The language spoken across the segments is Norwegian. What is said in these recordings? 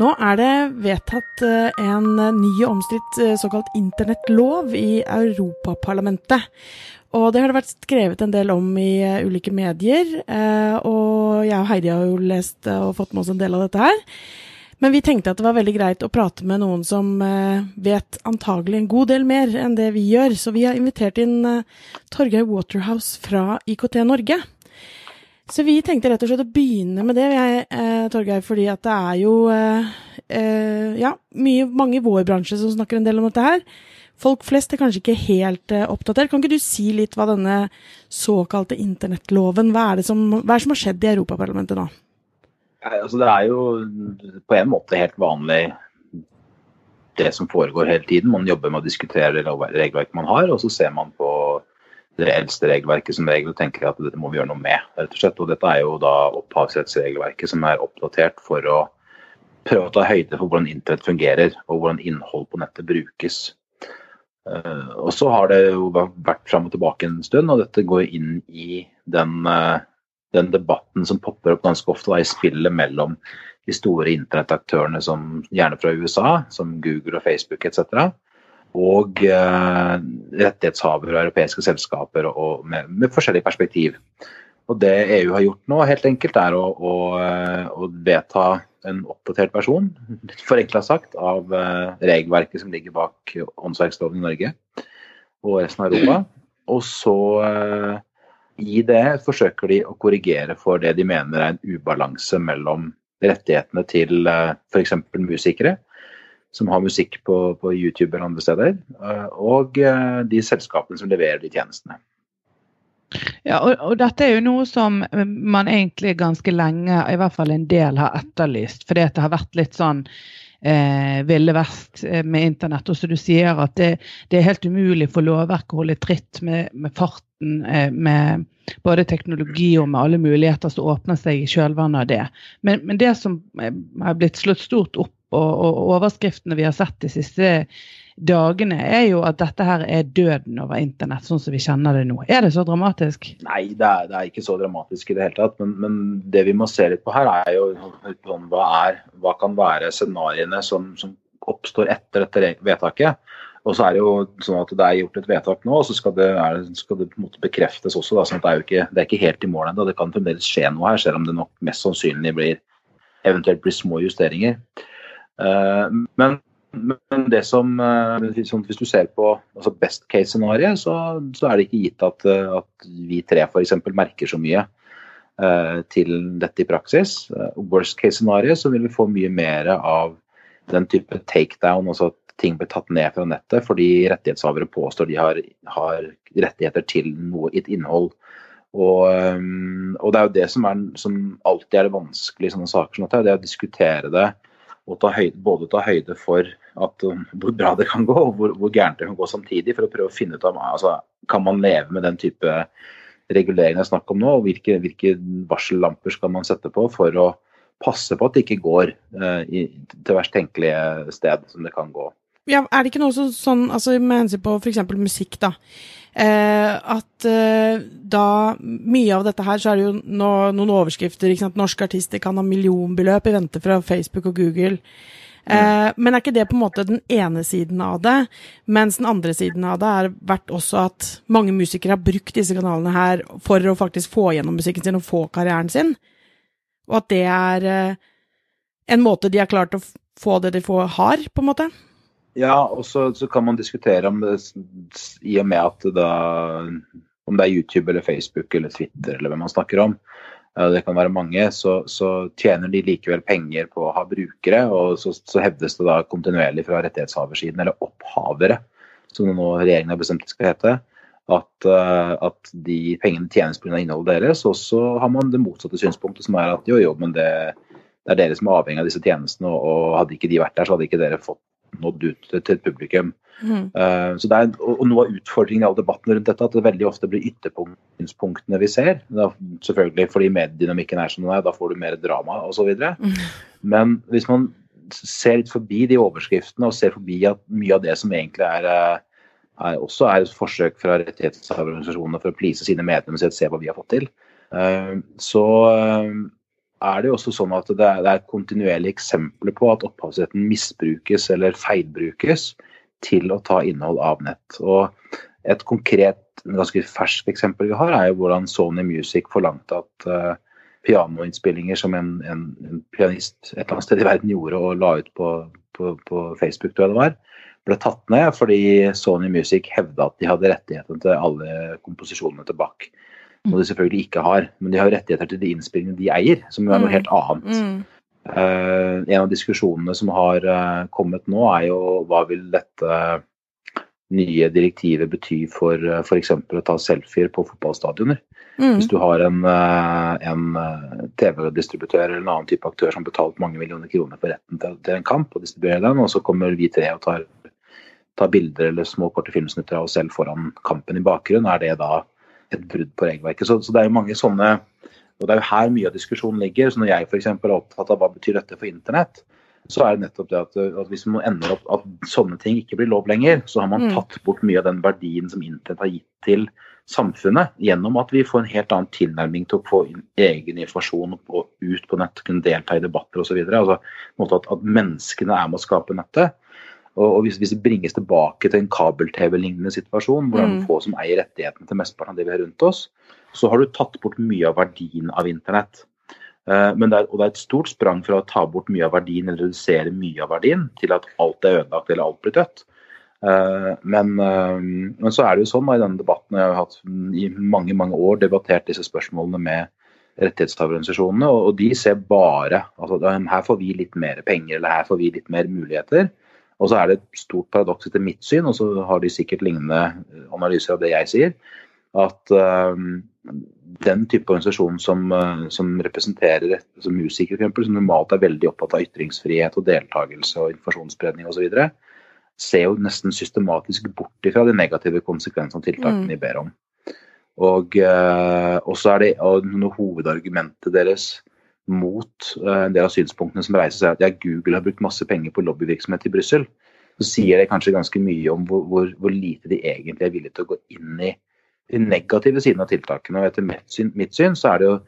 Nå er det vedtatt eh, en ny og omstridt eh, såkalt internettlov i Europaparlamentet. Og det har det vært skrevet en del om i eh, ulike medier. Og jeg og Heidi har jo lest og fått med oss en del av dette her. Men vi tenkte at det var veldig greit å prate med noen som vet antagelig en god del mer enn det vi gjør. Så vi har invitert inn Torgeir Waterhouse fra IKT Norge. Så vi tenkte rett og slett å begynne med det, jeg, eh, Torgeir, fordi at det er jo eh, eh, ja, mye, mange i vår bransje som snakker en del om dette her. Folk flest er kanskje ikke helt eh, oppdatert. Kan ikke du si litt hva denne såkalte internettloven hva er, det hva er det som har skjedd i Europaparlamentet nå? Altså, det er jo på en måte helt vanlig det som foregår hele tiden. Man jobber med å diskutere regelverket man har, og så ser man på det eldste regelverket som regel og tenker at dette må vi gjøre noe med. rett Og slett. Og dette er jo da opphavsrettsregelverket som er oppdatert for å prøve å ta høyde for hvordan internett fungerer og hvordan innhold på nettet brukes. Uh, og så har det jo vært fram og tilbake en stund, og dette går inn i den, uh, den debatten som popper opp ganske ofte da, i spillet mellom de store internettaktørene som gjerne fra USA, som Google og Facebook etc og eh, rettighetshavere og europeiske selskaper og med, med, forskjellig perspektiv. Og Det EU har gjort nå, helt enkelt, er å, å, å vedta en oppdatert versjon, forenkla sagt, av eh, regelverket som ligger bak åndsverksloven i Norge og resten av Europa. Og så eh, i det forsøker de å korrigere for det de mener er en ubalanse mellom rettighetene til uh, f.eks. musikere som har musikk på, på, YouTube eller andre steder, eh, og eh, de selskapene som leverer de tjenestene. Ja, og, og, dette er jo noe som man egentlig ganske lenge, i hvert fall en del, har etterlyst. Fordi det har vært litt sånn eh, ville vest eh, med internett. Og som du sier, at det, det, er helt umulig for lovverket å holde tritt med, med farten eh, med både teknologi og med alle muligheter som åpner seg i kjølvannet av det. Men, men det som har blitt slått stort opp og, og overskriftene vi har sett de siste dagene, er jo at dette her er døden over internett, sånn som vi kjenner det nå. Er det så dramatisk? Nei, det er, det er ikke så dramatisk i det hele tatt. Men, men, det vi må se litt på her, er jo hva, er, hva kan være scenarioene som, som, oppstår etter dette vedtaket. Og så er det jo sånn at det er gjort et vedtak nå, og så skal det, er, skal det på en måte bekreftes også. Da, sånn at det er jo ikke, det er ikke helt i mål ennå. Det kan fremdeles skje noe her, selv om det nok mest sannsynlig blir eventuelt blir små justeringer. Eh, men, men, det som eh, sånn, Hvis du ser på altså best case-scenarioet, så, så, er det ikke gitt at, eh, at vi tre f.eks. merker så mye til dette i praksis. Worst case-scenario så vil vi få mye mer av den type takedown, altså at ting blir tatt ned fra nettet fordi rettighetshavere påstår de har, har rettigheter til noe i et innhold. Og, og, det er jo det som, er, som alltid er det vanskelige i sånne saker som dette, det å diskutere det ta høyde, både ta høyde for at, um, hvor bra det kan gå, og hvor, hvor, gærent det kan gå samtidig, for å prøve å finne ut av altså, kan man leve med den type regulering det er snakk om nå, og hvilke, hvilke, varsellamper skal man sette på for å passe på at det ikke går eh, i, til verst tenkelige sted som det kan gå. Ja, er det ikke noe sånn, altså med hensyn på f.eks. musikk, da. Eh, at eh, da Mye av dette her, så er det jo no, noen overskrifter. ikke sant? Norske artister kan ha millionbeløp i vente fra Facebook og Google. Eh, men er ikke det på en måte den ene siden av det? Mens den andre siden av det har vært også at mange musikere har brukt disse kanalene her for å faktisk få gjennom musikken sin og få karrieren sin. Og at det er eh, en måte de har klart å få det de får, har, på en måte. Ja, og så, så, kan man diskutere om det i og med at da Om det er YouTube eller Facebook eller Twitter eller hvem man snakker om, det kan være mange, så, så tjener de likevel penger på å ha brukere. Og så, så hevdes det da kontinuerlig fra rettighetshaversiden, eller opphavere, som nå regjeringen har bestemt det skal hete, at, uh, at de pengene tjenes pga. innholdet deres. Og så har man det motsatte synspunktet, som er at jo, jo, men det, det er dere som er avhengig av disse tjenestene, og hadde ikke de vært der, så hadde ikke dere fått nådd ut til et publikum. Mm. Uh, så det er, og, Noe av utfordringen i all debatten rundt dette at det veldig ofte blir ytterpunktene vi ser. Da, selvfølgelig fordi mediedynamikken er som den er, da får du mer drama osv. Mm. Men hvis man ser litt forbi de overskriftene og ser forbi at mye av det som egentlig er, eh, er også er et forsøk fra rettighetsorganisasjonene for å please sine medlemmer og se hva vi har fått til, uh, så er det jo også sånn at det er, det er kontinuerlige eksempler på at opphavsretten misbrukes eller feilbrukes til å ta innhold av nett. Og et konkret, ganske ferskt eksempel vi har, er jo hvordan Sony Music forlangte at uh, pianoinnspillinger som en, en, en, pianist et eller annet sted i verden gjorde og la ut på, på, på Facebook, tror jeg det var, ble tatt ned fordi Sony Music hevda at de hadde rettighetene til alle komposisjonene tilbake. Noe de selvfølgelig ikke har, men de har rettigheter til de innspillingene de eier, som er noe mm. helt annet. Mm. Uh, en av diskusjonene som har uh, kommet nå, er jo hva vil dette nye direktivet bety for uh, f.eks. å ta selfier på fotballstadioner. Mm. Hvis du har en, en TV-distributør eller en annen type aktør som har betalt mange millioner kroner for retten til, til en kamp, og distribuerer den, og så kommer vi tre og tar ta bilder eller små korte filmsnutter av oss selv foran kampen i bakgrunnen, er det da et brudd på regelverket. Så, så, det er jo mange sånne og Det er jo her mye av diskusjonen ligger. så Når jeg f.eks. er opptatt av hva betyr dette for internett, så er det nettopp det at, at hvis man ender opp at sånne ting ikke blir lov lenger, så har man mm. tatt bort mye av den verdien som internett har gitt til samfunnet, gjennom at vi får en helt annen tilnærming til å få egen informasjon og ut på nett, kunne delta i debatter osv. Altså, at, at menneskene er med å skape nettet. Og, hvis, hvis, det bringes tilbake til en kabel-TV-lignende situasjon, hvor det er noen få som eier rettighetene til mesteparten av det vi har rundt oss, så har du tatt bort mye av verdien av internett. Uh, men det er, og det er et stort sprang fra å ta bort mye av verdien eller redusere mye av verdien, til at alt er ødelagt eller alt blir dødt. Uh, men, uh, men, så er det jo sånn da, i denne debatten, jeg har hatt i mange mange år debattert disse spørsmålene med rettighetshaverorganisasjonene, og, og de ser bare altså her får vi litt mer penger eller her får vi litt mer muligheter. Og så er det et stort paradoks etter mitt syn, og så har de sikkert lignende eh, analyser av det jeg sier, at uh, den type organisasjon som, uh, som representerer som musikere, f.eks., som normalt er veldig opptatt av ytringsfrihet og deltakelse og informasjonsspredning osv., ser jo nesten systematisk bort ifra de negative konsekvensene av tiltakene mm. de ber om. Og, uh, så er det og hovedargumentet deres mot eh, en del av synspunktene som reises, er at ja, Google har brukt masse penger på lobbyvirksomhet i Brussel. Så sier det kanskje ganske mye om hvor, hvor, hvor, lite de egentlig er villige til å gå inn i de negative sidene av tiltakene. Og etter mitt syn, mitt syn, så er det jo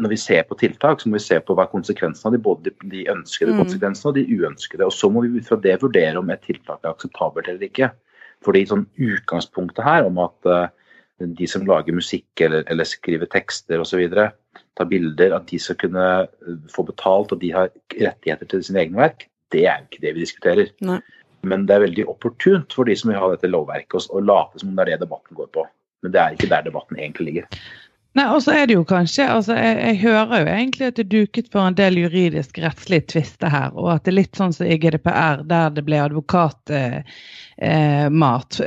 når vi ser på tiltak, så må vi se på hva er konsekvensene av de, både de ønskede mm. konsekvensene og de uønskede. Og så må vi ut fra det vurdere om et tiltak er akseptabelt eller ikke. Fordi sånn utgangspunktet her om at uh, de som lager musikk eller, eller skriver tekster osv., tar bilder, at de skal kunne eh, få betalt og de har rettigheter til sine egne verk, det er jo ikke det vi diskuterer. Nei. Men det er veldig opportunt for de som vil ha dette lovverket, å late som om det er det debatten går på. Men det er ikke der debatten egentlig ligger. Nei, og så er det jo kanskje, altså jeg, jeg, hører jo egentlig at det duket for en del juridisk rettslige tvister her, og at det er litt sånn som i GDPR, der det ble advokatmat eh,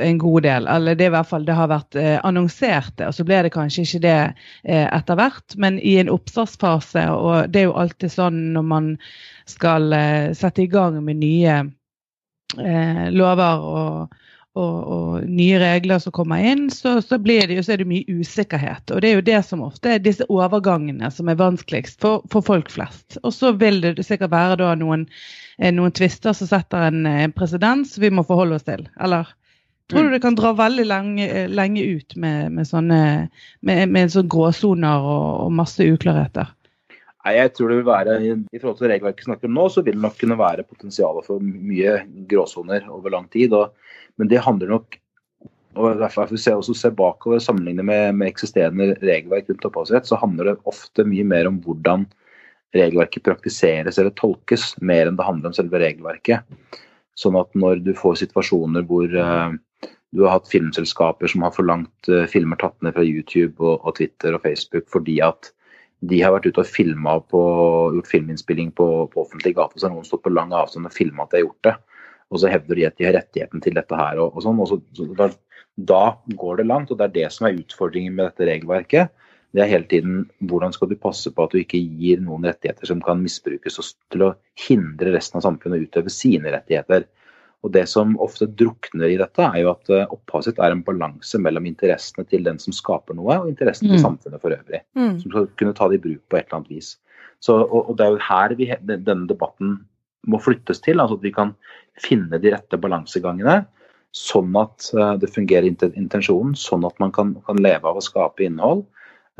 eh, en god del. Eller det er i hvert fall det har vært eh, annonsert og så ble det kanskje ikke det eh, etter hvert. Men i en oppstartsfase, og det er jo alltid sånn når man skal eh, sette i gang med nye eh, lover og og, og, nye regler som kommer inn, så, så, det, så er det mye usikkerhet. Og det er jo det som ofte er disse overgangene som er vanskeligst for, for folk flest. Og så vil det sikkert være da noen, eh, noen tvister som setter en, en presedens vi må forholde oss til. Eller tror du det kan dra veldig lenge, lenge ut med, med sånne med, med sånne gråsoner og, og masse uklarheter? Nei, jeg tror det vil være, I forhold til regelverket vi snakker om nå, så vil det nok kunne være potensial for mye gråsoner over lang tid. Og, men det handler nok og derfor Hvis jeg også ser bakover og sammenligner med, med, eksisterende regelverk rundt opphavsrett, så handler det ofte mye mer om hvordan regelverket praktiseres eller tolkes, mer enn det handler om selve regelverket. Sånn at når du får situasjoner hvor uh, du har hatt filmselskaper som har forlangt uh, filmer tatt ned fra YouTube og, og Twitter og Facebook fordi at de har vært ute og filma på, gjort filminnspilling på, på offentlig gate. Så har noen stått på lang avstand og filma at de har gjort det. Og så hevder de at de har rettigheten til dette her og, og sånn. Og så, så da, da, går det langt. Og det er det som er utfordringen med dette regelverket. Det er hele tiden hvordan skal du passe på at du ikke gir noen rettigheter som kan misbrukes til å hindre resten av samfunnet å utøve sine rettigheter. Og Det som ofte drukner i dette, er jo at eh, opphavet sitt er en balanse mellom interessene til den som skaper noe, og interessene mm. til samfunnet for øvrig. Mm. Som skal kunne ta det i bruk på et eller annet vis. Så, og, og Det er jo her vi, denne debatten må flyttes til. altså At vi kan finne de rette balansegangene, sånn at eh, det fungerer intensjonen. Sånn at man kan, kan leve av å skape innhold.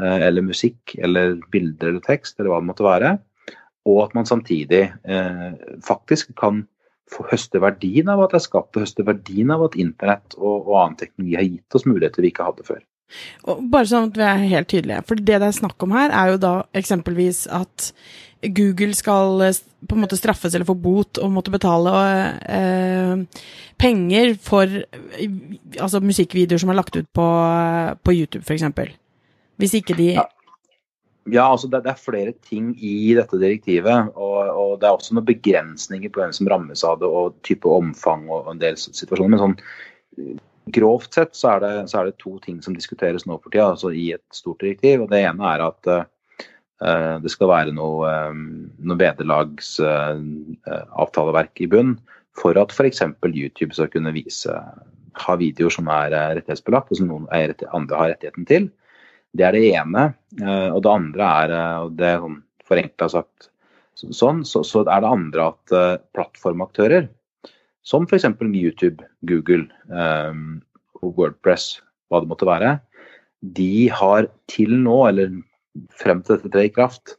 eh, eller musikk eller bilder eller tekst eller hva det måtte være. Og at man samtidig eh, faktisk kan få høste verdien av at det er skapt, og høste verdien av at internett og, og annen teknologi har gitt oss muligheter vi ikke hadde før. Og bare sånn at vi er helt tydelige, for det det er snakk om her, er jo da eksempelvis at Google skal eh, på en måte straffes eller få bot og måtte betale eh, penger for altså musikkvideoer som er lagt ut på, på YouTube, f.eks. Hvis ikke de ja. Ja, altså det, det, er flere ting i dette direktivet. Og, og, det er også noen begrensninger på hvem som rammes av det, og type omfang og en del situasjoner. Men sånn grovt sett så er, det, så er det to ting som diskuteres nå for tida, altså i et stort direktiv. og Det ene er at det skal være noe, um, noe vederlagsavtaleverk i bunn for at f.eks. YouTube skal kunne vise, ha videoer som er rettighetsbelagt, og som noen andre har rettigheten til. Det er det ene. Eh, og det andre er, eh, og det er sånn forenkla sagt sånn, så, så, er det andre at plattformaktører, som f.eks. YouTube, Google, um, Wordpress, hva det måtte være, de har til nå, eller frem til dette trer i kraft,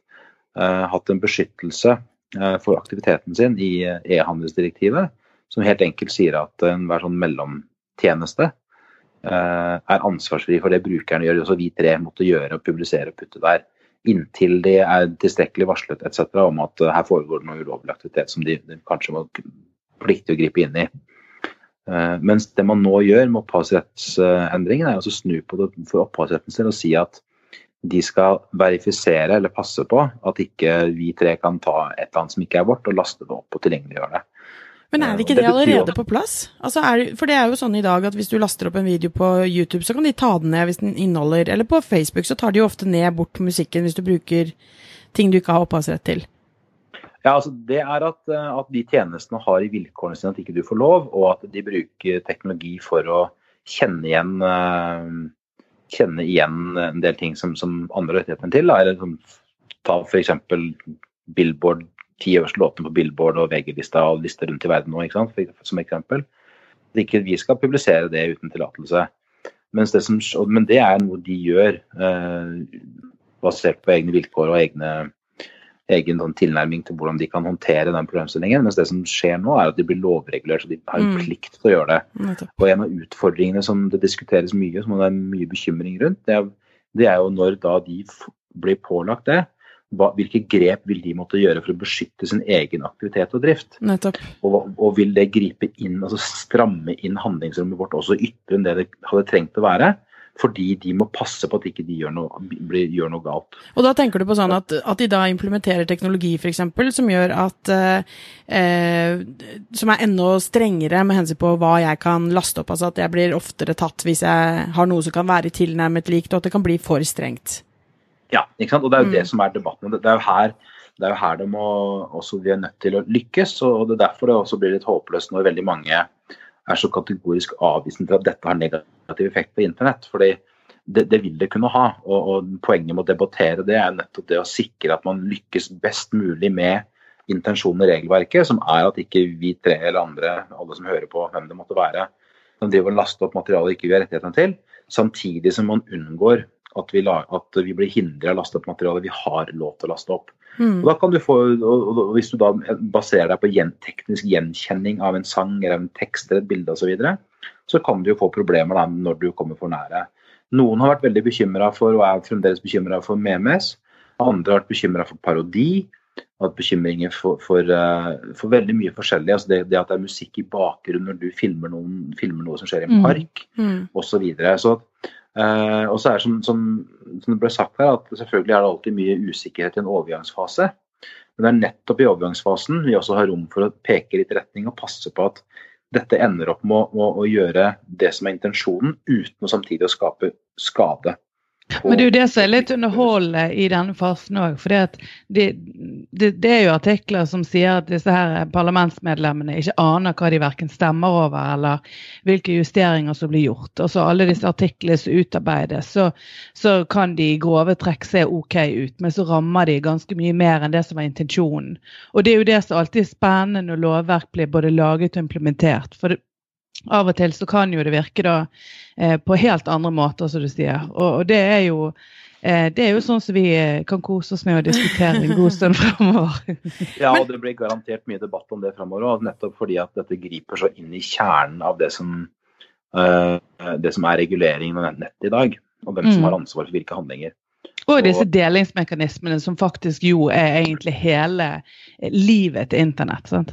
uh, hatt en beskyttelse uh, for aktiviteten sin i e-handelsdirektivet, som helt enkelt sier at enhver sånn mellomtjeneste Eh, er ansvarsfri for det brukerne gjør, også vi tre måtte gjøre og publisere og putte der. Inntil de er tilstrekkelig varslet etc. om at eh, her foregår det noe ulovlig aktivitet som de, de kanskje må plikte å gripe inn i. Mens det man nå gjør med opphavsrettsendringen, er å snu på det for opphavsretten sin og si at de skal verifisere eller passe på at ikke vi tre kan ta et eller annet som ikke er vårt, og laste det opp og tilgjengeliggjøre det. Men er det ikke det, det allerede på plass? Altså er, for det er jo sånn i dag at hvis du laster opp en video på YouTube, så kan de ta den ned hvis den inneholder Eller på Facebook så tar de jo ofte ned bort musikken hvis du bruker ting du ikke har opphavsrett til. Ja, altså Det er at, eh, at, de tjenestene har i vilkårene sine at ikke du får lov, og at de bruker teknologi for å kjenne igjen, eh, kjenne igjen en del ting som, som andre rettigheter til. Eller som, ta f.eks. Billboard ti øverste låtene på Billboard og VG-lista og lister rundt i verden nå, ikke sant? som eksempel. At ikke vi skal publisere det uten tillatelse. Men det er noe de gjør eh, basert på egne vilkår og egne, egen sånn, tilnærming til hvordan de kan håndtere den problemstillingen. Mens det som skjer nå, er at de blir lovregulert, så de har en mm. plikt til å gjøre det. Og en av utfordringene som det diskuteres mye, som det er mye bekymring rundt, det er, det er jo når da de blir pålagt det, hva, hvilke grep vil de måtte gjøre for å beskytte sin egen aktivitet og drift? Og, og, vil det gripe inn, altså stramme inn handlingsrommet vårt også ytterligere enn det det hadde trengt å være? Fordi de må passe på at ikke de gjør noe, blir, gjør noe galt. Og da tenker du på sånn at, at de da implementerer teknologi f.eks. som gjør at eh, Som er enda strengere med hensyn på hva jeg kan laste opp. Altså at jeg blir oftere tatt hvis jeg har noe som kan være tilnærmet likt, og at det kan bli for strengt. Ja, ikke sant? og det er jo det mm. som er debatten. Det er jo her, det er jo her de må, også vi er nødt til å lykkes. og Det er derfor det også blir litt håpløst når veldig mange er så kategorisk avvisende til at dette har negativ effekt på internett. fordi det, det, vil det kunne ha. Og, og, Poenget med å debattere det er nettopp det å sikre at man lykkes best mulig med intensjonen i regelverket, som er at ikke vi tre eller andre, alle som hører på, hvem det måtte være, som driver og laster opp materiale ikke vi har rettighetene til, samtidig som man unngår at vi, at vi blir hindret av å laste opp materiale vi har lov til å laste opp. Mm. Og da kan du få, og Hvis du da baserer deg på teknisk gjenkjenning av en sang eller en tekst eller et bilde osv., så, videre, så kan du jo få problemer da når du kommer for nære. Noen har vært veldig bekymra for, og er fremdeles bekymra for memes. Andre har vært bekymra for parodi. Hatt bekymringer for, for, uh, for, veldig mye forskjellig. Altså det, det, at det er musikk i bakgrunnen når du filmer, noen, filmer noe som skjer i en mm. park, mm. mm. osv. Så, videre. så Uh, og så er det som, som, som, det ble sagt her, at selvfølgelig er det alltid mye usikkerhet i en overgangsfase. Men det er nettopp i overgangsfasen vi også har rom for å peke litt retning og passe på at dette ender opp med å, å, å gjøre det som er intensjonen, uten å samtidig å skape skade. Men det er jo det som er litt underholdende i denne fasen òg. For det, det, det, er jo artikler som sier at disse her parlamentsmedlemmene ikke aner hva de verken stemmer over eller hvilke justeringer som blir gjort. Og så alle disse artiklene som utarbeides, så, så, kan de i grove trekk se OK ut, men så rammer de ganske mye mer enn det som var intensjonen. Og det er jo det som alltid er spennende når lovverk blir både laget og implementert. For av og til så kan jo det virke da eh, på helt andre måter, som du sier. Og, og det er jo Eh, det er jo sånn som vi eh, kan kose oss med å diskutere en god stund fremover. ja, og det blir garantert mye debatt om det fremover, nettopp fordi at dette griper så inn i kjernen av det som, uh, det som er reguleringen av nettet i dag. Og hvem som mm. har ansvar for hvilke handlinger. Og disse delingsmekanismene som faktisk jo er egentlig hele livet til internett. sant?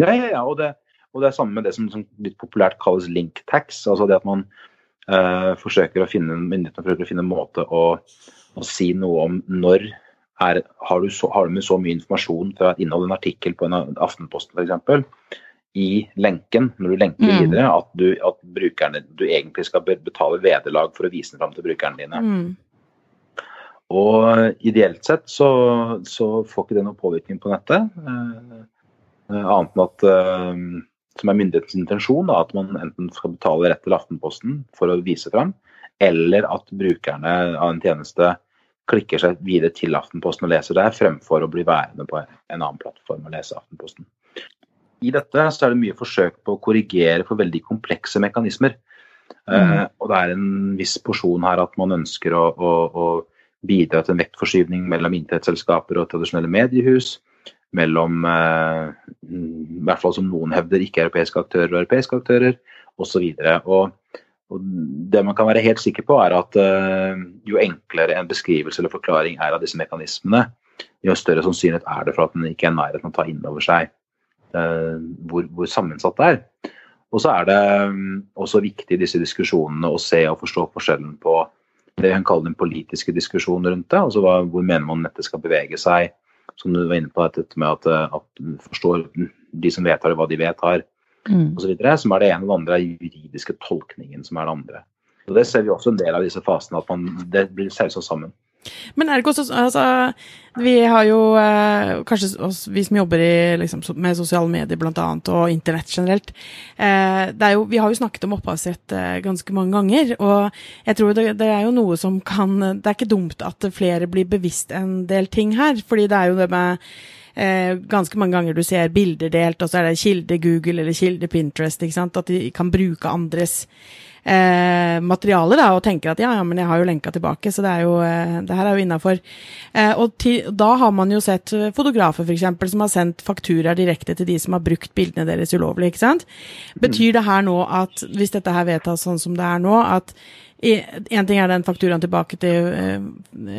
Ja, ja, ja. Og det, og det er samme med det som, som litt populært kalles link tax. Altså det at man uh, forsøker å finne myndighetene forsøker å finne en måte å, å, si noe om når er, har, du så, har du med så mye informasjon fra et innhold en artikkel på en Aftenposten f.eks. i lenken, når du lenker mm. videre, at, du, at brukerne, du egentlig skal betale vederlag for å vise den fram til brukerne dine. Mm. Og ideelt sett så, så, får ikke det noen påvirkning på nettet. Eh, eh annet enn at eh, som er myndighetens intensjon, da, at man enten skal betale rett til Aftenposten for å vise fram, eller at brukerne av en tjeneste klikker seg videre til Aftenposten og leser der, fremfor å bli værende på en annen plattform og lese Aftenposten. I dette så er det mye forsøk på å korrigere for veldig komplekse mekanismer. Mm. Uh, og det er en viss porsjon her at man ønsker å, å, å bidra til en vektforskyvning mellom inntektsselskaper og tradisjonelle mediehus mellom eh, i hvert fall som noen hevder, ikke-europeiske aktører og europeiske aktører osv. Og, og det man kan være helt sikker på, er at eh, jo enklere en beskrivelse eller forklaring er av disse mekanismene, jo større sannsynlighet er det for at den ikke er i nærheten av å ta inn over seg eh, hvor, hvor, sammensatt det er. Og så er det um, også viktig i disse diskusjonene å se og forstå forskjellen på det hun kaller den politiske diskusjonen rundt det, altså hvor mener man nettet skal bevege seg, som du var inne på, dette med at, eh, at du forstår de som vedtar hva de vedtar, mm. osv. Som er det ene, og det andre er juridiske tolkningen som er det andre. Og Det ser vi også en del av disse fasene, at man, det blir sausa sammen. Men er det ikke også altså, Vi har jo eh, kanskje oss, vi som jobber i, liksom, med sosiale medier blant annet, og internett generelt eh, jo, Vi har jo snakket om opphavsrett eh, ganske mange ganger, og jeg tror det, det, er jo noe som kan Det er ikke dumt at flere blir bevisst en del ting her, fordi det er jo det med Eh, ganske mange ganger du ser bilder delt, og så er det kilde Google eller kilde Pinterest. At de kan bruke andres eh, materialer da, og tenker at ja, ja, men jeg har jo lenka tilbake, så det, er jo, eh, det her er jo innafor. Eh, og til, da har man jo sett fotografer f.eks. som har sendt fakturaer direkte til de som har brukt bildene deres ulovlig. ikke sant? Betyr det her nå at, hvis dette her vedtas sånn som det er nå, at en ting er den fakturaen tilbake til eh,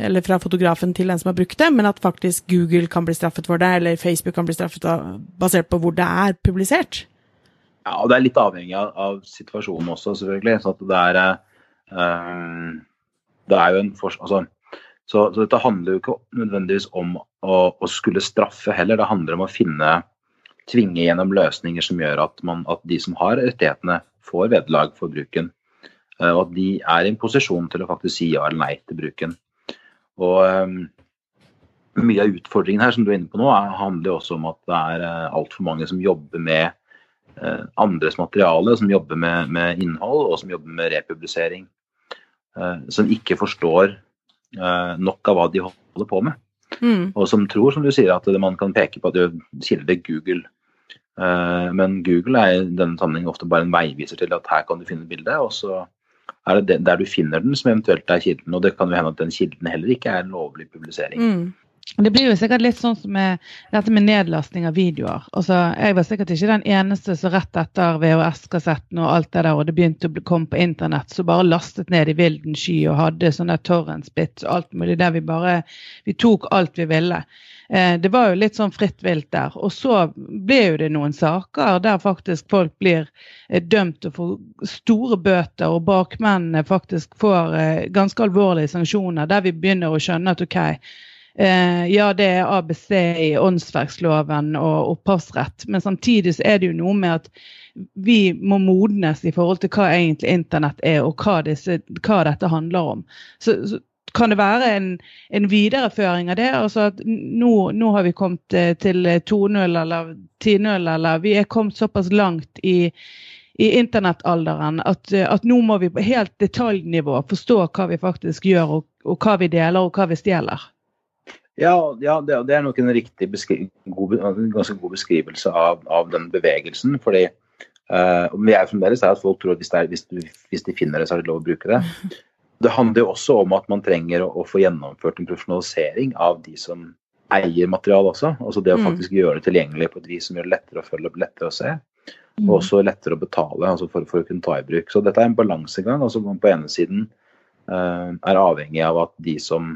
Eller fra fotografen til den som har brukt det, men at faktisk Google kan bli straffet for det, eller Facebook kan bli straffet basert på hvor det er publisert? Ja, og Det er litt avhengig av, av situasjonen også, selvfølgelig. Så det er, uh, det er jo en forskjell altså, så, så, dette handler jo ikke nødvendigvis om å, å, skulle straffe heller. Det handler om å finne, tvinge gjennom løsninger som gjør at, man, at de som har rettighetene, får vederlag for bruken. Uh, og at de er i en posisjon til å faktisk si ja eller nei til bruken. Og um, Mye av utfordringen her som du er inne på nå, handler jo også om at det er uh, altfor mange som jobber med Eh, andres materiale, som jobber med, med, innhold og som jobber med republisering. Eh, som ikke forstår eh, nok av hva de holder på med. Mm. Og som tror, som du sier, at man kan peke på at du kilder Google. Men Google er i denne sammenheng ofte bare en veiviser til at her kan du finne bildet, og så er det der du finner den som eventuelt er kilden. Og det kan jo hende at den kilden heller ikke er en lovlig publisering. Mm. Det blir jo sikkert litt sånn som med dette med nedlasting av videoer. Altså, jeg var sikkert ikke den eneste som rett etter VHS-kassetten og alt det der, og det begynte å komme på internett, så bare lastet ned i vilden sky og hadde sånne torrent-bits og alt mulig der vi bare Vi tok alt vi ville. Eh, det var jo litt sånn fritt vilt der. Og så ble jo det noen saker der faktisk folk blir eh, dømt og får store bøter, og bakmennene faktisk får eh, ganske alvorlige sanksjoner, der vi begynner å skjønne at OK, ja, det er ABC i åndsverksloven og opphavsrett, men samtidig så er det jo noe med at vi må modnes i forhold til hva egentlig internett er, og hva, disse, hva dette handler om. Så, så, kan det være en, en, videreføring av det? altså at nå, nå har vi kommet eh, til 2.0 eller 10.0, eller vi er kommet såpass langt i, i internettalderen at, at, nå må vi på helt detaljnivå forstå hva vi faktisk gjør, og, og hva vi deler og hva vi stjeler. Ja, ja det, det, er nok en riktig god, ganske god beskrivelse av, av den bevegelsen. fordi uh, vi er fremdeles der at folk tror at hvis, er, hvis, hvis, de finner det, så er det lov å bruke det. det handler jo også om at man trenger å, å, få gjennomført en profesjonalisering av de som eier material også. Altså det å mm. faktisk gjøre det tilgjengelig på et vis som gjør det lettere å følge, lettere å se. Og mm. også lettere å betale altså for, for, å kunne ta i bruk. Så dette er en balansegang. altså man På ene siden uh, er avhengig av at de som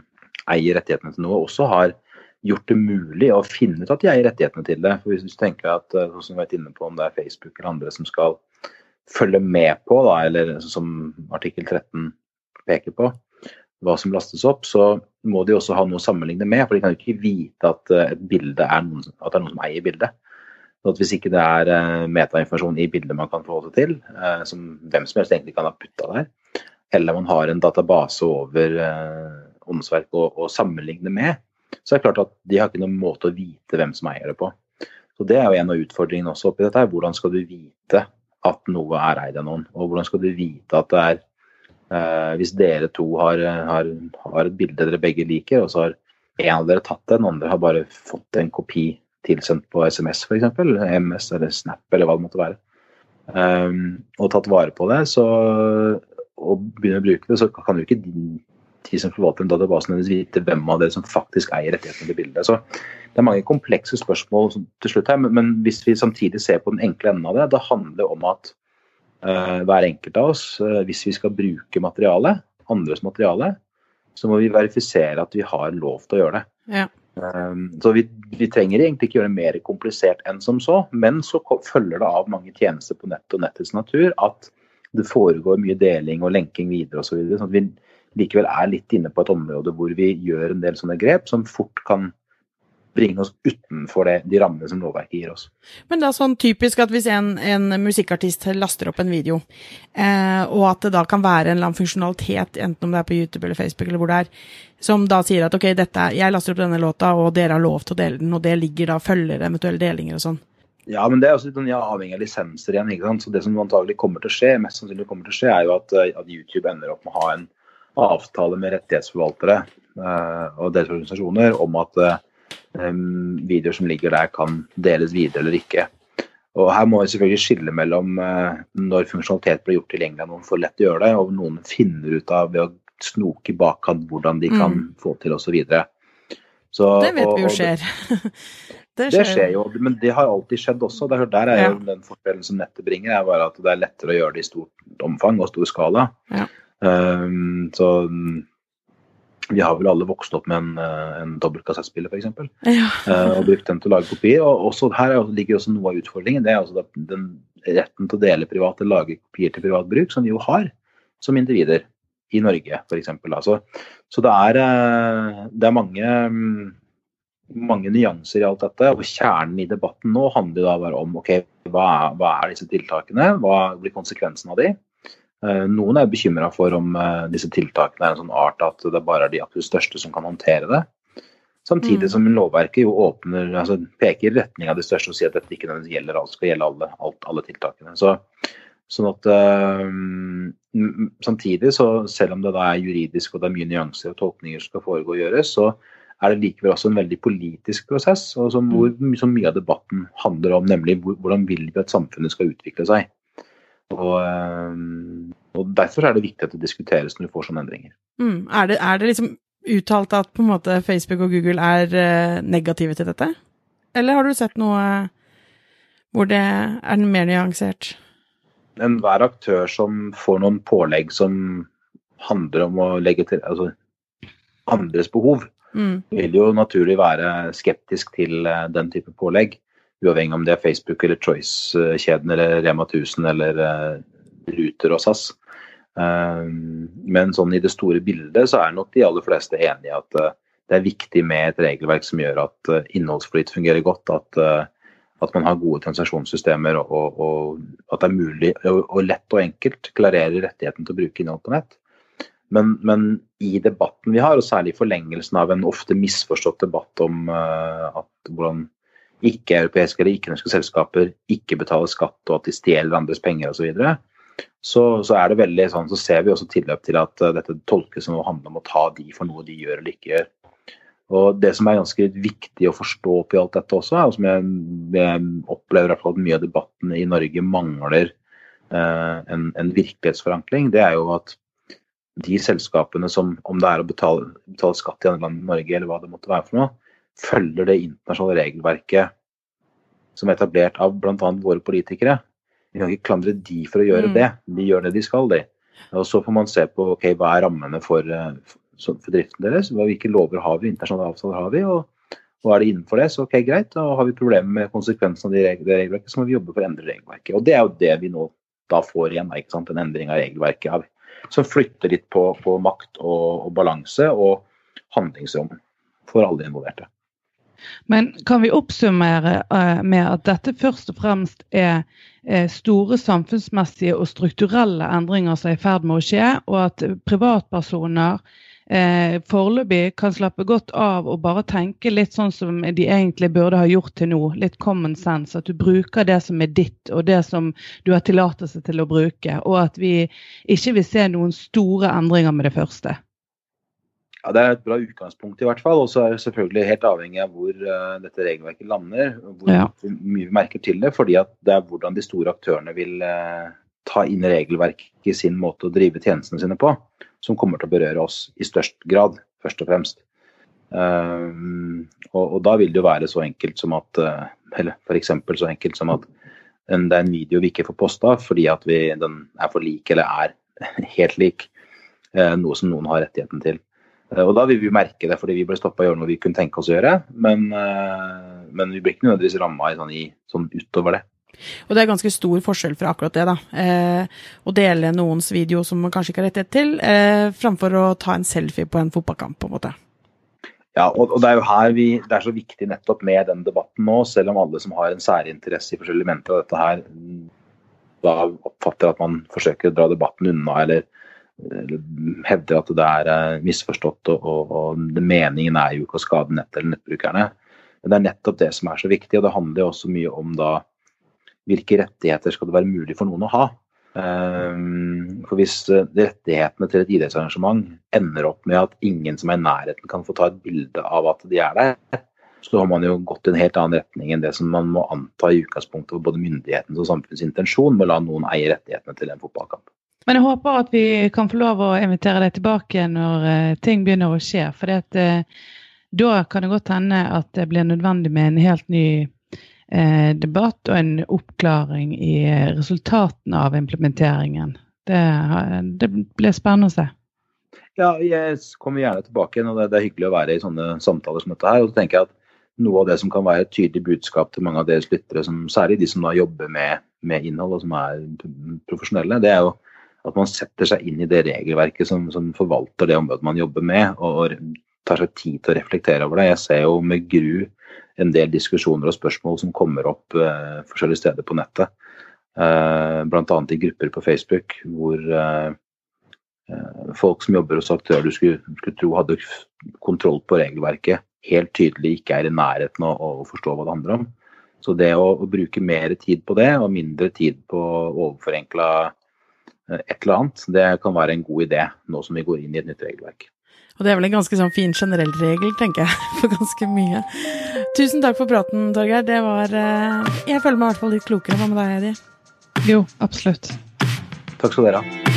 eier rettighetene til noe, også har gjort det mulig å finne ut at de eier rettighetene til det. For Hvis du tenker at uh, som har inne på, om det er Facebook eller andre som skal følge med på, da, eller som artikkel 13 peker på, hva som lastes opp, så må de også ha noe å sammenligne med. For de kan jo ikke vite at eh, et er noen, at det er noen som eier bildet. Så hvis ikke det er uh, metainformasjon i bildet man kan forholde seg til, som hvem som helst egentlig kan ha putta der, eller man har en database over åndsverk å, å, sammenligne med, så er det klart at de har ikke noen måte å vite hvem som eier det på. Så Det er jo en av utfordringene også oppi dette. Hvordan skal du vite at noe er eid av noen? Og hvordan skal du vite at det er Eh, hvis dere to har, har, har, et bilde dere begge liker, og så har en av dere tatt det, den andre har bare fått en kopi tilsendt på SMS f.eks., MS eller Snap eller hva det måtte være, um, og tatt vare på det, så, og begynner å bruke det, så kan jo ikke de som forvalter en database vite hvem av dere som faktisk eier rettighetene til bildet. Så det er mange komplekse spørsmål til slutt her, men, hvis vi samtidig ser på den enkle enden av det, det handler om at uh, hver enkelt av oss, uh, hvis vi skal bruke materiale, andres materiale, så må vi verifisere at vi har lov til å gjøre det. Ja. Um, så vi, vi, trenger egentlig ikke gjøre det mer komplisert enn som så, men så følger det av mange tjenester på nett og nettets natur at det foregår mye deling og lenking videre osv. Så videre, sånn at vi likevel er litt inne på et område hvor vi gjør en del sånne grep som fort kan bringe oss utenfor det, de rammene som lovverket gir oss. Men det er sånn typisk at hvis en, en musikkartist laster opp en video, eh, og at det da kan være en eller annen funksjonalitet, enten om det er på YouTube eller Facebook eller hvor det er, som da sier at ok, dette, jeg laster opp denne låta, og dere har lov til å dele den, og det ligger da følger eventuelle delinger og sånn. Ja, men det er også litt sånn, ja, avhengig av lisenser igjen. ikke sant? Så Det som antagelig kommer til å skje, mest sannsynlig kommer til å skje, er jo at, at YouTube ender opp med å ha en avtale med rettighetsforvaltere uh, og deres organisasjoner om at uh, videoer som ligger der kan deles videre eller ikke. Og Her må vi selvfølgelig skille mellom uh, når funksjonalitet blir gjort tilgjengelig av noen for lett å gjøre det, og noen finner ut av ved å snoke i bakkant hvordan de kan mm. få til osv. Det vet og, vi jo skjer. det, skjer. det, skjer. jo, men det har alltid skjedd også. Der, der er jo ja. den forskjellen som nettet bringer, er bare at det er lettere å gjøre det i stort omfang og stor skala. Ja. Um, så vi har vel alle vokst opp med en, en dobbelt kassettspiller, f.eks. Ja. uh, og brukt den til å lage kopier. Og også, her ligger også noe av utfordringen. Det er altså den retten til å dele privat eller lage kopier til privat bruk, som vi jo har som individer i Norge f.eks. Altså, så det er, eh, det er mange, mange nyanser i alt dette. Og kjernen i debatten nå handler da bare om ok, hva er, hva er disse tiltakene, hva blir konsekvensen av de? Eh, noen er bekymra for om eh, disse tiltakene er en sånn art at det bare er de absolutt største som kan håndtere det. Samtidig mm. som lovverket jo åpner, altså peker i retning av de største og sier at dette ikke gjelder, alt skal gjelde alle, alt, alle tiltakene. Så, sånn at uh, Samtidig, så selv om det da er juridisk og det er mye nyanser og tolkninger som skal foregå og gjøres, så er det likevel også en veldig politisk prosess, og som, hvor mm. som mye av debatten handler om, nemlig hvordan vil vi at samfunnet skal utvikle seg. Og, eh, og, Derfor er det viktig at det diskuteres når du får sånne endringer. Mm. Er, det, er, det, liksom uttalt at på en måte Facebook og Google er uh, negative til dette? Eller har du sett noe hvor det er mer nyansert? Enhver aktør som får noen pålegg som handler om å legge til altså andres behov, mm. vil jo naturlig være skeptisk til uh, den type pålegg. Uavhengig om det er Facebook eller Choice-kjeden eller Rema 1000 eller uh, Ruter og SAS. Uh, men sånn i det store bildet så er nok de aller fleste enig i at uh, det er viktig med et regelverk som gjør at innholdsflyt fungerer godt. At, at, man har gode transaksjonssystemer og, og, og at det er mulig og, og, lett og enkelt klarere rettigheten til å bruke innhold på nett. Men, men, i debatten vi har, og særlig i forlengelsen av en ofte misforstått debatt om at hvordan ikke-europeiske eller ikke-norske selskaper ikke betaler skatt, og at de stjeler andres penger osv., så, så så er det veldig sånn, så ser vi også tilløp til at uh, dette tolkes som å handle om å ta de for noe de gjør eller ikke gjør. Og Det som er ganske viktig å forstå oppi alt dette også, og som jeg, jeg opplever at mye av debatten i Norge mangler eh, en, en, virkelighetsforankring, det er jo at de selskapene som, om det er å betale, betale skatt i andre land enn Norge, eller hva det måtte være for noe, følger det internasjonale regelverket som er etablert av bl.a. våre politikere. Vi kan ikke klandre de for å gjøre Mm. det. De gjør det de skal, de. Og så får man se på ok, hva er rammene for, eh, for for driften deres. Hvilke lover har vi, internasjonale avtaler har vi. og og er det innenfor det, så ok, greit. Da har vi problemer med konsekvensene av de det regelverket, så må vi jobbe for å endre regelverket. Og det er jo det vi nå da får igjen, ikke sant? en endring av regelverket. av- Som flytter litt på, på makt og, og balanse og handlingsrom for alle involverte. Men kan vi oppsummere eh, med at dette først og fremst er eh, store samfunnsmessige og strukturelle endringer som er i ferd med å skje, og at privatpersoner eh, foreløpig kan slappe godt av og bare tenke litt sånn som de egentlig burde ha gjort til nå. Litt common sense. At du bruker det som er ditt, og det som du har tillatelse til å bruke. Og at vi ikke vil se noen store endringer med det første. Ja, Det er et bra utgangspunkt, i hvert fall. Og så er det selvfølgelig helt avhengig av hvor uh, dette regelverket lander. Hvor Ja. mye vi merker til det. fordi at det er hvordan de store aktørene vil uh, ta inn regelverket i sin måte å drive tjenestene sine på, som kommer til å berøre oss i størst grad, først og fremst. Um, og, og da vil det jo være så enkelt som at Eller f.eks. så enkelt som at en, det er en video vi ikke får posta fordi at vi, den er for lik eller er helt lik noe som noen har rettigheten til. Eh, Og da vil vi merke det, fordi vi ble stoppa i å gjøre noe vi kunne tenke oss å gjøre. Men, eh, men vi blir ikke nødvendigvis ramma sånn, sånn utover det. Og det er ganske stor forskjell fra akkurat det, da. Eh, å dele noens video som man kanskje ikke har rettighet til, eh, framfor å ta en selfie på en fotballkamp, på en måte. Ja, og, og det er jo her vi, det er så viktig nettopp med den debatten nå, selv om alle som har en særinteresse i forskjellige elementer av dette her, da oppfatter at man forsøker å dra debatten unna eller hevder at det er eh, misforstått og, og, og meningen er jo ikke å skade nettet eller nettbrukerne. Men det er nettopp det som er så viktig, og det handler jo også mye om da hvilke rettigheter skal det være mulig for noen å ha. Ehm, For hvis eh, rettighetene til et idrettsarrangement ender opp med at ingen som er i nærheten kan få ta et bilde av at de er der, så har man jo gått i en helt annen retning enn det som man må anta i utgangspunktet for både myndighetens og samfunnets intensjon med å la noen eie rettighetene til en fotballkamp. Men jeg håper at vi kan få lov å invitere deg tilbake når eh, ting begynner å skje. For da kan det godt hende at det blir nødvendig med en helt ny eh, debatt og en oppklaring i eh, resultatene av implementeringen. Det, det blir spennende å se. Ja, jeg kommer gjerne tilbake igjen, og det er hyggelig å være i sånne samtaler som dette her. Og så tenker jeg at noe av det som kan være et tydelig budskap til mange av deres lyttere, som, særlig de som da jobber med, med innhold og som er profesjonelle, det er jo at man setter seg inn i det regelverket som, som forvalter det området man jobber med, og, og tar seg tid til å reflektere over det. Jeg ser jo med gru en del diskusjoner og spørsmål som kommer opp uh, forskjellige steder på nettet. Uh, Bl.a. i grupper på Facebook hvor uh, eh, folk som jobber hos aktører du skulle, skulle tro hadde kontroll på regelverket, helt tydelig ikke er i nærheten av å forstå hva det handler om. Så det å, å bruke mer tid på det, og mindre tid på overforenkla eh, et eller annet, det kan være en god idé nå som vi går inn i et nytt regelverk. Og det er vel en ganske sånn fin generell regel, tenker jeg, for ganske mye. Tusen takk for praten, Torgeir. Det var eh, Jeg føler meg i hvert fall litt klokere. Hva med deg, Heidi? Jo, absolutt. Takk skal dere ha.